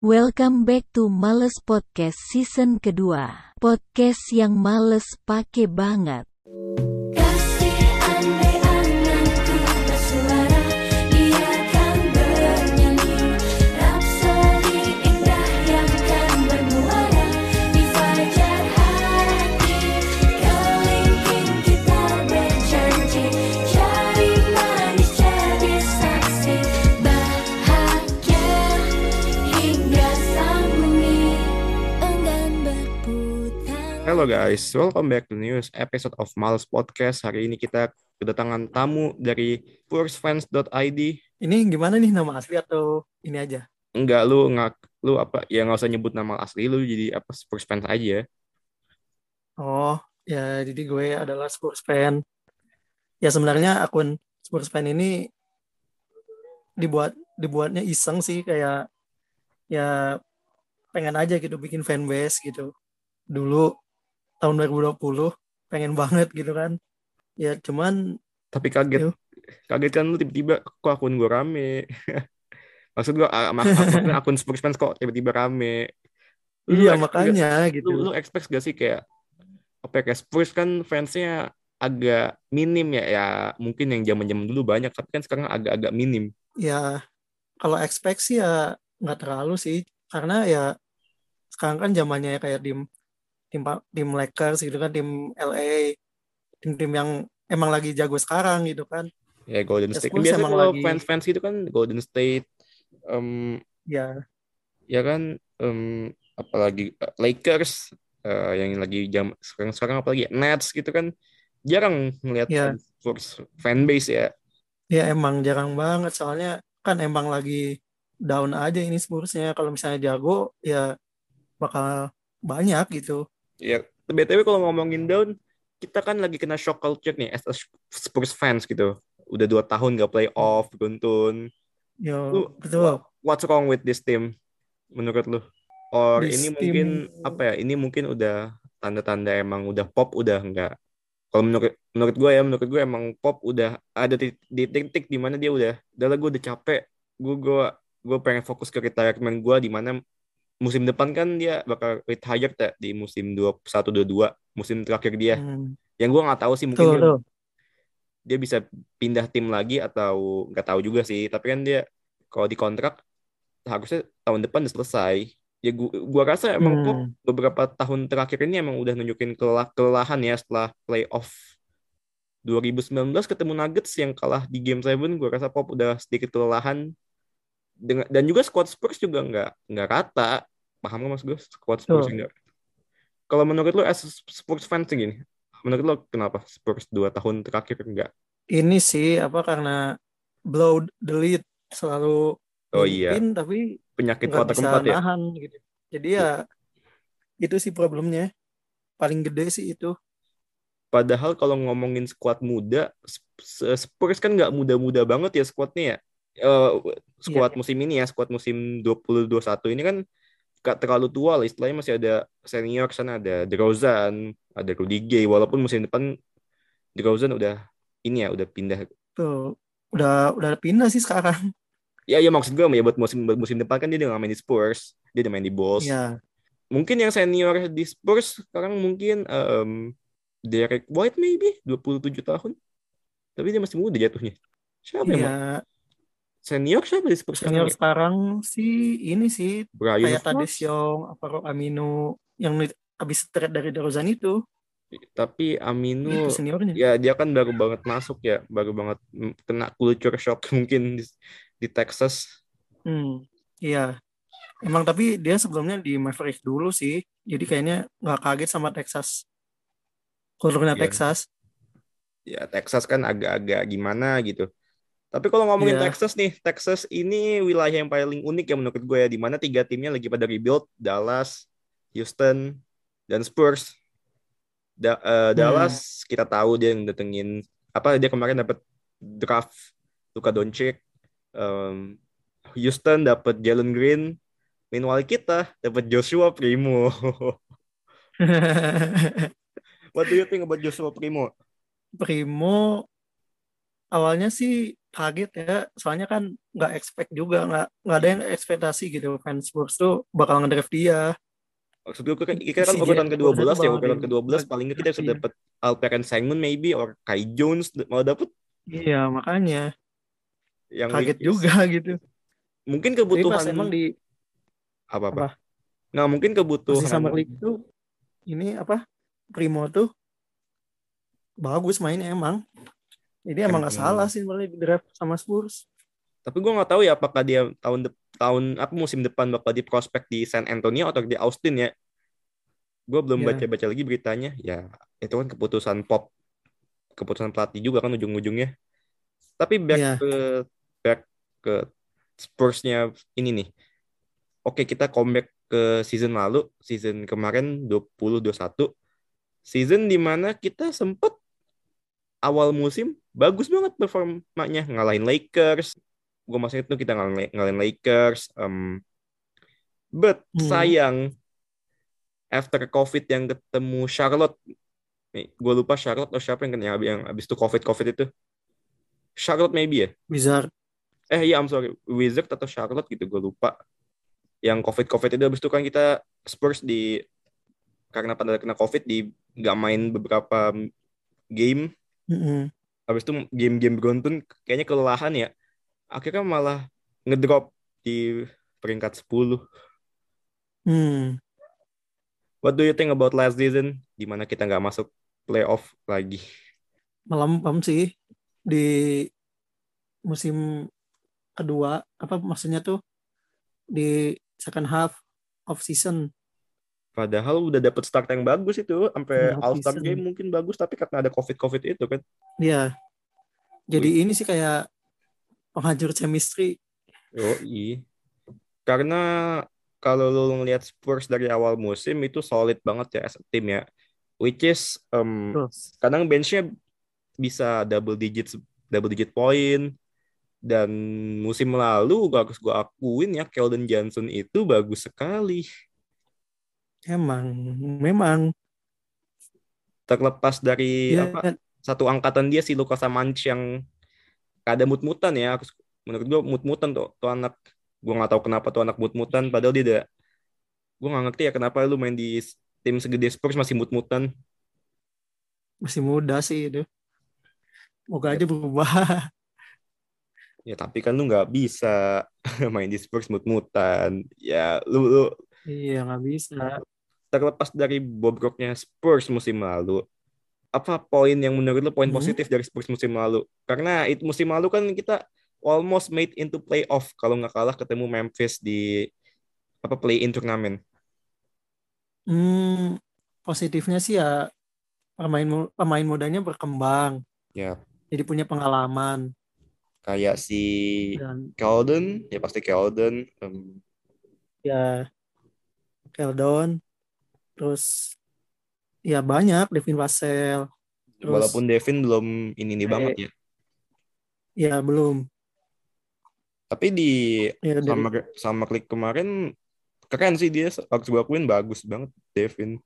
Welcome back to Males Podcast season kedua. Podcast yang males pake banget. Hello guys, welcome back to news episode of Males Podcast. Hari ini kita kedatangan tamu dari pursfans.id. Ini gimana nih nama asli atau ini aja? Enggak lu nggak lu apa ya nggak usah nyebut nama asli lu jadi apa Spurs fans aja. Oh, ya jadi gue adalah Spurs fan. Ya sebenarnya akun Spurs fan ini dibuat dibuatnya iseng sih kayak ya pengen aja gitu bikin fanbase gitu. Dulu tahun 2020 pengen banget gitu kan. Ya cuman Tapi kaget, Yuh. kaget kan lu tiba-tiba kok akun gue rame. Maksud gue akun, akun Spurs fans kok tiba-tiba rame. Lu iya makanya gak- gitu. Lu, lu expect gak sih kayak apa ya, kayak Spurs kan fansnya agak minim ya ya mungkin yang zaman-zaman dulu banyak tapi kan sekarang agak-agak minim. Ya kalau expect sih ya nggak terlalu sih karena ya sekarang kan zamannya kayak tim tim tim Lakers gitu kan tim LA tim-tim yang emang lagi jago sekarang gitu kan Ya Golden Ya, State. Kan biasanya emang kalau lagi- fans-fans gitu kan Golden State, em, ya ya kan, em, apalagi eh, Lakers eh, yang lagi jam sekarang sekarang apalagi Nets gitu kan jarang ngelihat Ya. Spurs fanbase ya. ya emang jarang banget soalnya kan emang lagi down aja ini Spursnya kalau misalnya jago ya bakal banyak gitu Ya btw kalau ngomongin down, kita kan lagi kena shock culture nih as a Spurs fans gitu. Udah dua tahun gak playoff, beruntun. yo Lu- betul What's wrong with this team menurut lu? Or This ini team- mungkin apa ya? Ini mungkin udah tanda-tanda emang udah pop udah enggak. Kalau menurut menurut gue ya, menurut gue emang pop udah ada di di titik di mana dia udah, udah gue udah capek. Gue gue gue pengen fokus ke retirement gue di mana musim depan kan dia bakal retired ya di musim 21 22 musim terakhir dia. Hmm, Yang gue nggak tahu sih mungkin betul dia, betul dia bisa pindah tim lagi atau nggak tahu juga sih. Tapi kan dia kalau di kontrak harusnya tahun depan udah selesai. Ya gua, gua rasa emang Hmm. Beberapa tahun terakhir ini emang udah nunjukin kelelah, kelelahan ya setelah playoff 2019 ketemu Nuggets yang kalah di Game 7 gua rasa Pop udah sedikit kelelahan dengan dan juga squad Spurs juga nggak nggak rata paham nggak mas gue squad Spurs Betul. nggak kalau menurut lo as Spurs fans gini menurut lo kenapa Spurs dua tahun terakhir nggak ini sih apa karena blow the lead selalu oh iya mimpin, tapi penyakit kota keempat ya nahan gitu. Jadi ya itu sih problemnya. Paling gede sih itu. Padahal kalau ngomongin skuad muda, Sp- Spurs kan nggak muda-muda banget ya skuadnya ya. Eh, skuad Iya. musim ini ya, skuad musim 2021 ini kan gak terlalu tua lah. Istilahnya masih ada senior sana, ada DeRozan, ada Rudy Gay. Walaupun musim depan DeRozan udah ini ya, udah pindah. Tuh udah udah pindah sih sekarang. Ya, ya maksud gue ya buat musim buat musim depan kan dia udah main di Spurs, dia udah main di Bulls. Ya, Mungkin yang senior di Spurs sekarang mungkin em, Derek White maybe 27 tahun. Tapi dia masih muda jatuhnya. Siapa ya senior siapa di Spurs senior sekarang? ya? sekarang sih ini sih Brian kayak. Tades Young, apa Rob Amino yang habis trade dari DeRozan itu. Tapi Aminu Itu seniornya. ya dia kan baru banget masuk ya, baru banget kena culture shock mungkin di, di Texas. Hmm, iya. Emang tapi dia sebelumnya di Maverick dulu sih. Jadi kayaknya nggak kaget sama Texas. Kulturnya Iya. Texas. Ya Texas kan agak-agak gimana gitu. Tapi kalau ngomongin Iya. Texas nih, Texas ini wilayah yang paling unik ya menurut gue ya, di mana tiga timnya lagi pada rebuild, Dallas, Houston, dan Spurs. Da- eh, Dallas kita tahu dia yang datengin apa dia kemarin dapat draft Luka Doncic. Em, Houston dapat Jalen Green. Meanwhile kita dapat Joshua Primo. What do you think about Joshua Primo? Primo awalnya sih kaget ya, soalnya kan nggak expect juga, nggak nggak ada yang ekspektasi gitu fans Spurs tuh bakal ngedraft dia. Maksud gue kan kita kan obrolan Jack ke-12 Wilson ya, obrolan di- ke-12 paling nggak kita bisa Iya. dapat Alperen Sengun maybe or Kai Jones mau dapet Iya makanya yang kaget is- juga gitu. Mungkin kebutuhan pas emang di apa apa? apa? Nggak mungkin kebutuhan Summer League tuh ini apa Primo tuh bagus mainnya emang. Jadi emang nggak salah sih sebenarnya di draft sama Spurs. Tapi gue nggak tahu ya apakah dia tahun dep- tahun apa musim depan bakal di prospek di San Antonio atau di Austin ya. Gue belum Iya. baca-baca lagi beritanya. Ya itu kan keputusan pop, keputusan pelatih juga kan ujung-ujungnya. Tapi back Iya. ke back ke Spursnya ini nih. Oke kita comeback ke season lalu, season kemarin 2021. Season di mana kita sempet awal musim bagus banget performanya ngalahin Lakers. Gue masih itu kita ngalahin, ngalahin Lakers. Um, but Hmm. sayang after COVID yang ketemu Charlotte, gue lupa Charlotte atau siapa yang kena yang abis itu COVID COVID itu. Charlotte maybe ya. Wizard. Eh iya I'm sorry Wizard atau Charlotte gitu gue lupa. Yang COVID COVID itu abis itu kan kita Spurs di karena pada kena COVID di nggak main beberapa game Mm-mm. habis itu game-game beruntun kayaknya kelelahan ya. Akhirnya malah ngedrop di peringkat 10 Hmm. what do you think about last season? Di mana kita nggak masuk playoff lagi? Melempem sih. Di musim kedua apa maksudnya tuh? Di second half of season padahal udah dapet start yang bagus itu sampai half all star game mungkin bagus tapi karena ada covid covid itu kan. Ya jadi ini sih kayak penghancur chemistry. Oh karena kalau lu ngelihat Spurs dari awal musim itu solid banget ya as a team ya. Which is um, terus kadang benchnya bisa double digit double digit point. Dan musim lalu gak harus gue akuin ya Keldon Johnson itu bagus sekali emang memang. Terlepas dari ya, apa satu angkatan dia si Lukas Samanc yang ada mut-mutan ya menurut gue mut-mutan tuh, tuh anak. Gue nggak tahu kenapa tuh anak mut-mutan padahal dia ada gue nggak ngerti ya kenapa lu main di tim segede Spurs masih mut-mutan. Masih muda sih itu. Moga aja berubah. Ya tapi kan lu nggak bisa main di Spurs mut-mutan. Ya lu, lu iya nggak bisa terlepas dari bobroknya Spurs musim lalu, apa poin yang menurut lu poin Hmm. positif dari Spurs musim lalu? Karena itu musim lalu kan kita almost made into playoff kalau nggak kalah ketemu Memphis di apa play-in turnamen. hmm, positifnya sih ya pemain pemain mudanya berkembang Ya jadi punya pengalaman kayak si dan ya pasti Keldon. em, ya Keldon terus ya banyak Devin Vassell Terus- walaupun Devin belum ini ini Eh, banget ya. ya belum. Tapi di ya sama sama klik kemarin keren sih dia. Harus gue akuin bagus banget Devin.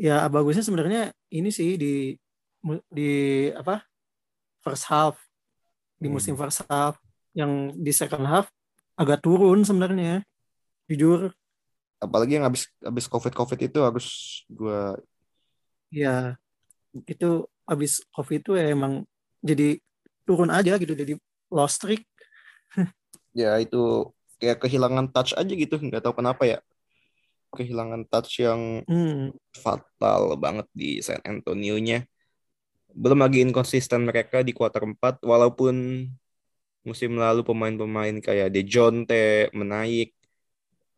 ya bagusnya sebenarnya ini sih di di apa? First half. Di Hmm. musim first half yang di second half agak turun sebenarnya. Jujur Apalagi yang habis habis covid covid itu harus gue ya itu habis covid itu ya emang jadi turun aja gitu jadi lost streak. Ya itu kayak kehilangan touch aja gitu nggak tahu kenapa ya. Kehilangan touch yang hmm, fatal banget di San Antonio nya belum lagi inkonsisten mereka di kuarter 4 walaupun musim lalu pemain-pemain kayak Dejounte menaik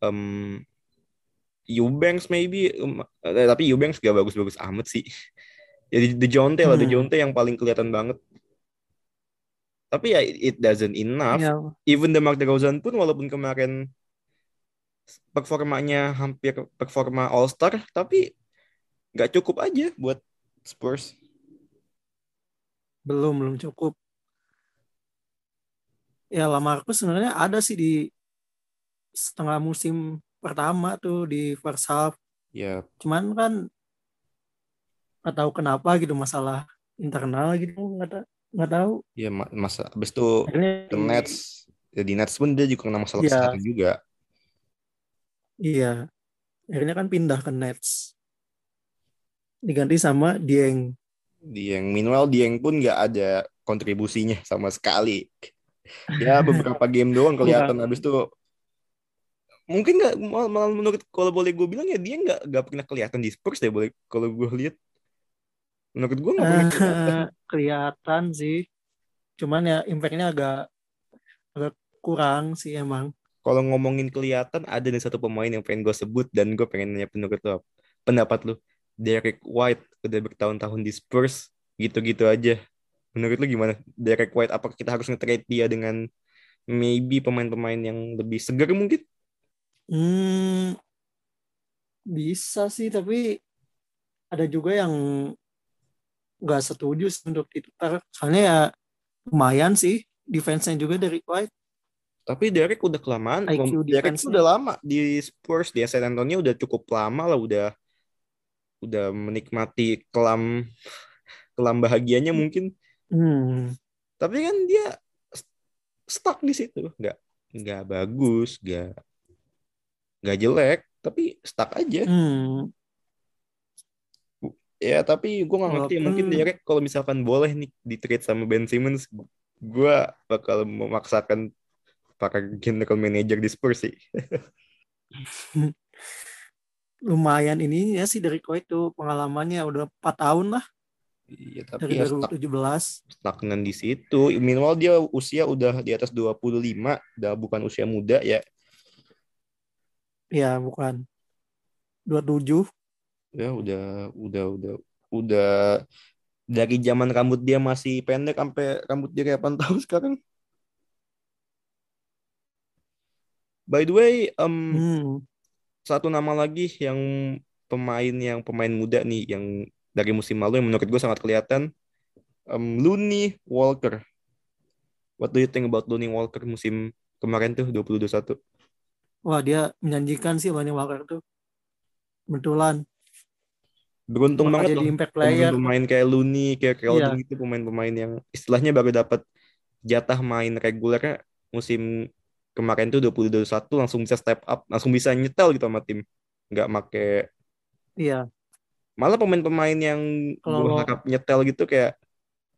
em Eubanks maybe em, eh, tapi Eubanks gak bagus-bagus amat sih. Jadi Dejounte lah Hmm. Dejounte yang paling kelihatan banget. Tapi ya it doesn't enough. Ya. Even DeMar DeRozan pun walaupun kemarin performanya hampir performa All Star tapi nggak cukup aja buat Spurs. belum belum cukup. Ya Lamarcus sebenarnya ada sih di setengah musim pertama tuh di first half Ya cuman kan nggak tahu kenapa gitu masalah internal gitu nggak tahu nggak tahu Ya ma- masa abis itu akhirnya ke Nets ya di Nets pun dia juga kena masalah Iya. kesehatan juga. iya akhirnya kan pindah ke Nets diganti sama Dieng Dieng meanwhile Dieng pun nggak ada kontribusinya sama sekali. Ya beberapa game doang kelihatan Iya. abis itu mungkin nggak mal- malah menurut kalau boleh gue bilang ya dia nggak nggak pernah kelihatan di Spurs deh boleh kalau gue lihat. Menurut gue nggak pernah kelihatan. Eh, kelihatan. sih. Cuman ya impactnya agak agak kurang sih emang. Kalau ngomongin kelihatan ada nih satu pemain yang pengen gue sebut dan gue pengen nanya pendapat lu pendapat lu Derek White udah bertahun-tahun di Spurs gitu-gitu aja. Menurut lu gimana? Derek White apakah kita harus nge-trade dia dengan maybe pemain-pemain yang lebih segar mungkin hmm, bisa sih tapi ada juga yang nggak setuju untuk ditukar. Soalnya ya lumayan sih defense-nya juga dari White. Tapi Derek udah kelamaan IQ Derek udah lama. Di Spurs di San Antonio udah cukup lama lah udah udah menikmati kelam kelam bahagianya mungkin. Hmm, tapi kan dia st- stuck di situ. Nggak nggak bagus nggak nggak jelek tapi stuck aja. Hmm, ya tapi gue nggak ngerti Walaupun- mungkin Derek kalau misalkan boleh nih di trade sama Ben Simmons gue bakal memaksakan para general manager di Spurs sih. Lumayan ini ya sih dari White tuh pengalamannya udah 4 tahun lah. Iya dari tapi ya stuck, 2017 stagnan di situ. Minimal dia usia udah di atas 25 udah bukan usia muda ya ya bukan 27 ya udah udah udah udah dari zaman rambut dia masih pendek sampai rambut dia kayak 8 tahun sekarang. By the way, em, hmm. satu nama lagi yang pemain yang pemain muda nih yang dari musim lalu yang menurut gue sangat kelihatan em, Looney Walker. What do you think about Looney Walker musim kemarin tuh 2021? Wah dia menjanjikan sih Lonnie Walker tuh betulan Beruntung bakal banget jadi loh impact player pemain-pemain kayak Looney, kayak Keldon Iya. gitu pemain-pemain yang istilahnya baru dapat jatah main regulernya musim kemarin tuh 2021 langsung bisa step up, langsung bisa nyetel gitu sama tim. Nggak make iya malah pemain-pemain yang gue Kalau- harap nyetel gitu kayak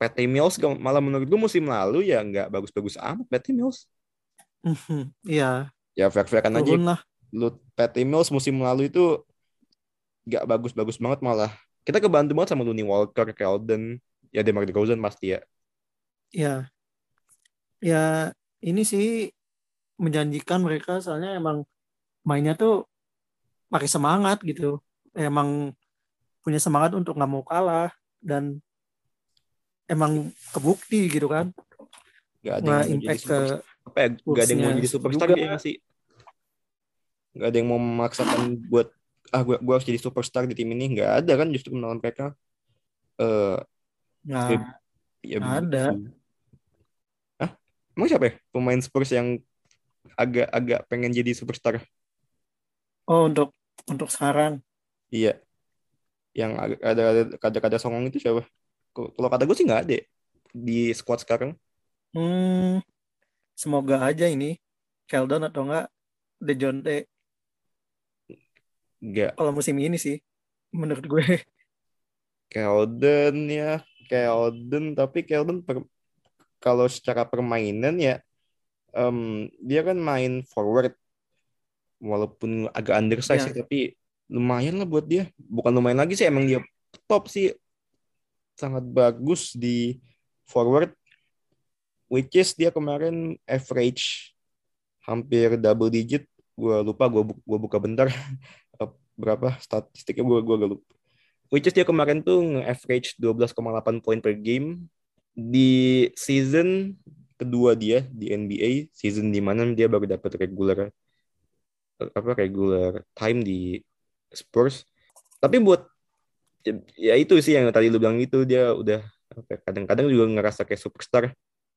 Patty Mills malah menurut gue musim lalu ya nggak bagus-bagus amat Patty Mills. Iya Ya fair-fairan aja lah lu Patty Mills musim lalu itu gak bagus-bagus banget malah. Kita kebantu banget sama Looney Walker, Keldon, ya DeMar DeRozan pasti ya. ya ya ini sih menjanjikan mereka soalnya emang mainnya tuh pakai semangat gitu emang punya semangat untuk nggak mau kalah dan emang kebukti gitu kan nggak jadi impact ke. Apa ya? Gak ada yang mau jadi superstar juga. ya sih? Gak ada yang mau memaksakan buat ah gue gue harus jadi superstar di tim ini nggak ada kan justru melawan mereka eh nggak ya Nggak ada. Hah? Emang siapa ya pemain Spurs yang agak-agak pengen jadi superstar? oh untuk untuk sekarang Iya. Yang ada ada kada-kada songong itu siapa? Kalau kalau kata gue sih nggak ada di squad sekarang. hmm, semoga aja ini Keldon atau enggak Dejounte Nggak. kalau musim ini sih menurut gue Keldon ya, Keldon tapi Keldon per- kalau secara permainan ya em, dia kan main forward walaupun agak undersize Ya. ya, tapi lumayan lah buat dia. Bukan lumayan lagi sih emang dia top sih sangat bagus di forward which is dia kemarin average hampir double digit. Gua lupa gua bu- gua buka bentar berapa statistiknya gua gua agak lupa. Which is dia kemarin tuh nge-average 12,8 poin per game di season kedua dia di NBA, season di mana dia baru dapat regular apa regular time di Spurs. Tapi buat ya itu sih yang tadi lu bilang itu dia udah ya, kadang-kadang juga ngerasa kayak superstar.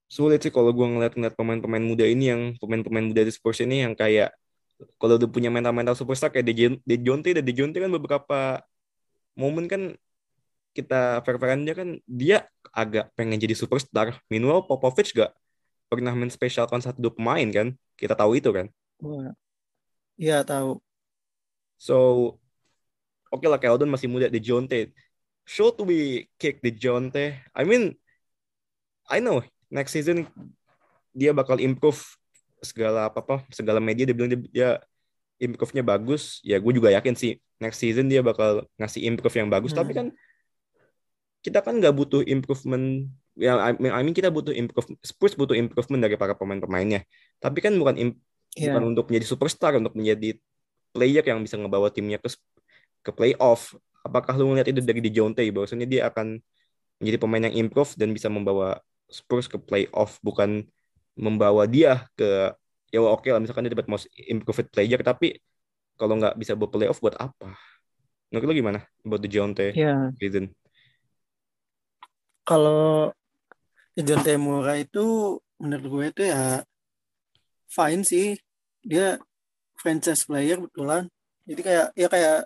Sulit sih kalau gua ngeliat-ngeliat pemain-pemain muda ini yang pemain-pemain muda di Spurs ini yang kayak kalau udah punya mental-mental superstar kayak Dejon- Dejounte dan Dejounte kan beberapa momen kan kita fair-fairan dia kan dia agak pengen jadi superstar. Meanwhile Popovich gak pernah menspesialkan satu dua pemain kan. Kita tahu itu kan. Wah. Iya tahu. So oke lah Keldon masih muda di Jonte. Should we kick the Jonte? I mean I know next season dia bakal improve segala apa apa segala media dia bilang dia, dia improve-nya bagus. Ya gue juga yakin sih next season dia bakal ngasih improve yang bagus. Hmm. Tapi kan kita kan nggak butuh improvement ya I mean, kita butuh improve Spurs butuh improvement dari para pemain-pemainnya. Tapi kan bukan im- Iya. bukan untuk menjadi superstar, untuk menjadi player yang bisa ngebawa timnya ke ke playoff. Apakah lu ngeliat itu dari Dejounte bahwasanya dia akan menjadi pemain yang improve dan bisa membawa Spurs ke playoff bukan membawa dia ke ya oke lah misalkan dia dapat most improved player tapi kalau nggak bisa bawa playoff buat apa? Menurut lu gimana buat Dejounte Iya. season? Kalau John Temura itu menurut gue itu ya fine sih. Dia franchise player betulan. Jadi kayak ya kayak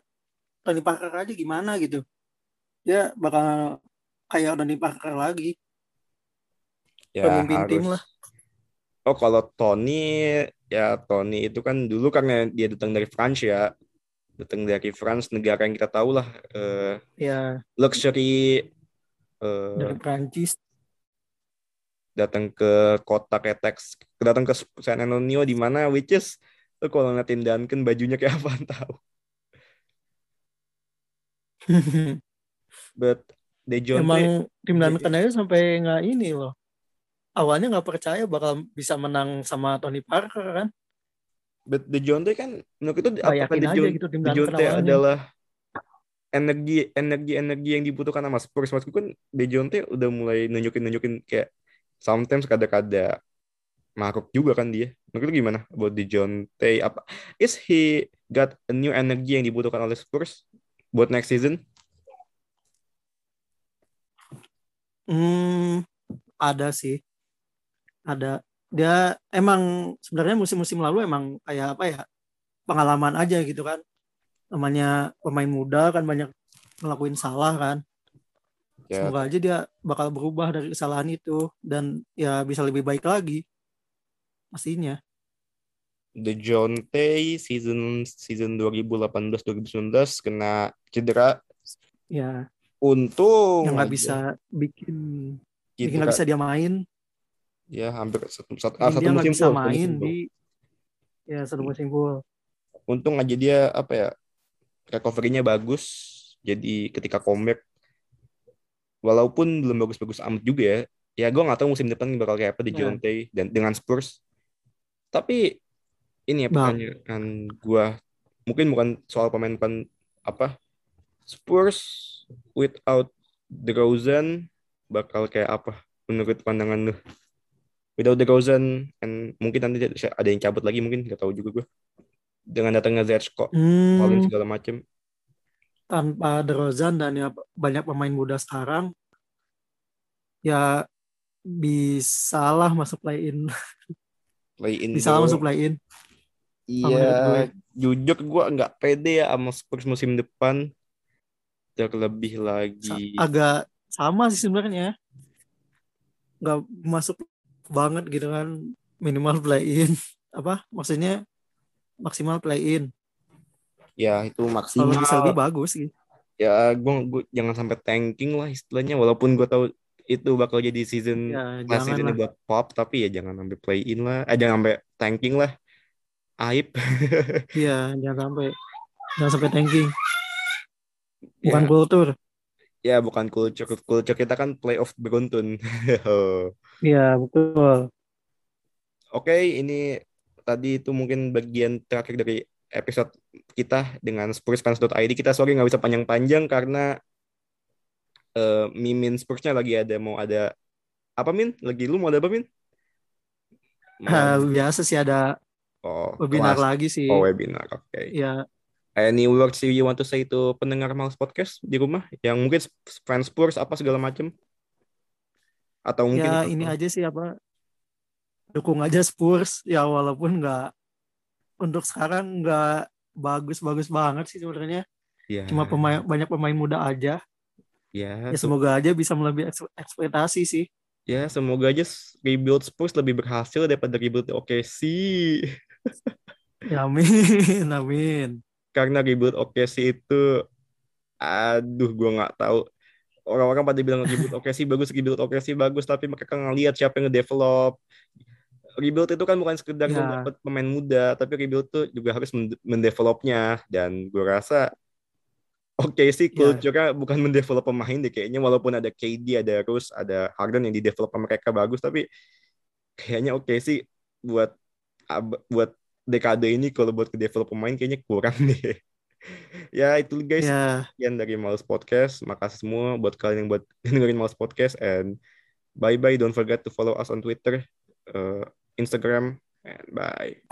Tony Parker aja gimana gitu. Dia bakal kayak Tony Parker lagi. Ya Pemimpin tim harus. lah. Oh kalau Tony ya Tony itu kan dulu karena dia datang dari France ya datang dari France negara yang kita tahu lah eh, Ya luxury eh, dari Prancis. datang ke kota kayak Tex datang ke San Antonio di mana which is lu kalau ngeliatin Duncan bajunya kayak apa tahu but Dejounte Emang tim Duncan aja sampai nggak ini loh. Awalnya nggak percaya bakal bisa menang sama Tony Parker kan. but Dejounte kan menurut itu Nggak apakah Dejounte, gitu Dejounte adalah energi energi energi yang dibutuhkan sama Spurs. Maksudku kan Dejounte udah mulai nunjukin nunjukin kayak sometimes kada-kada maruk juga kan dia. Menurut lu gimana buat Dejounte apa is he got a new energy yang dibutuhkan oleh Spurs buat next season? Hmm, ada sih. Ada. Dia emang sebenarnya musim-musim lalu emang kayak apa ya? Pengalaman aja gitu kan. Namanya pemain muda kan banyak ngelakuin salah kan. ya Semoga aja dia bakal berubah dari kesalahan itu dan ya bisa lebih baik lagi. Pastinya. Dejounte season season 2018-2019 kena cedera Ya, untung yang nggak bisa bikin bikin nggak bisa dia main. Ya hampir satu satu, ah, satu musim full, main musim full. di ya satu musim full. untung aja dia apa ya recovery-nya bagus jadi ketika comeback walaupun belum bagus-bagus amat juga ya ya gue nggak tahu musim depan bakal kayak apa di Ya. Jonte dan dengan Spurs tapi ini ya pertanyaan gue mungkin bukan soal pemain pemain apa Spurs without DeRozan bakal kayak apa menurut pandangan lu without DeRozan and mungkin nanti ada yang cabut lagi mungkin nggak tahu juga gue dengan datangnya Zečko Hmm, Collins segala macem. Tanpa DeRozan dan ya banyak pemain muda sekarang ya bisa lah masuk play in play in bisa masuk play in iya jujur gue nggak pede ya sama Spurs musim depan. Terlebih lagi. Agak sama sih sebenarnya. Nggak masuk banget gitu kan. Minimal play in apa maksudnya? Maksimal play in ya itu kalau maksimal bisa lebih bagus gitu. Ya gue jangan sampai tanking lah istilahnya. Walaupun gue tahu itu bakal jadi season ya last season lah. buat pop tapi ya jangan sampai play in lah. Eh jangan sampai tanking lah. Aib. Iya jangan sampai jangan sampai tanking. Bukan ya, kultur ya bukan culture culture kita kan playoff beruntun iya betul Oke, ini tadi itu mungkin bagian terakhir dari episode kita dengan spursfans.id. Kita sorry nggak bisa panjang-panjang karena eh, Mimin Spursnya lagi ada mau ada apa Min? Lagi lu mau ada apa Min? Mau Ah, biasa sih ada oh, webinar kelas. lagi sih Oh, webinar. Oke. ya Any words you want to say to pendengar Mals Podcast di rumah yang mungkin fans Spurs apa segala macam? Atau mungkin ya ini aja sih apa dukung aja Spurs ya walaupun nggak untuk sekarang nggak bagus-bagus banget sih sebenarnya ya, cuma pemain banyak pemain muda aja Ya, Ya se- semoga aja bisa melebihi eks- ekspektasi sih. ya semoga aja rebuild Spurs lebih berhasil daripada rebuild OKC. Ya amin, amin. Karena rebuild OKC itu, aduh, gue nggak tahu. Orang-orang pada bilang rebuild OKC bagus, rebuild OKC bagus, tapi mereka ngelihat siapa yang nge-develop. Rebuild itu kan bukan sekedar Ya. dapet pemain muda, tapi rebuild tuh juga harus men- mendevelopnya. Dan gue rasa OKC Ya. culture-nya bukan mendevelop pemain deh kayaknya walaupun ada KD, ada Rose, ada Harden yang di-develop sama mereka bagus tapi kayaknya OKC buat ab- buat dekade ini kalau buat ke develop pemain kayaknya kurang deh. ya itu guys Ya, sekian dari Males Podcast. Makasih semua buat kalian yang buat dengerin Males Podcast and bye bye don't forget to follow us on Twitter, uh, Instagram and bye.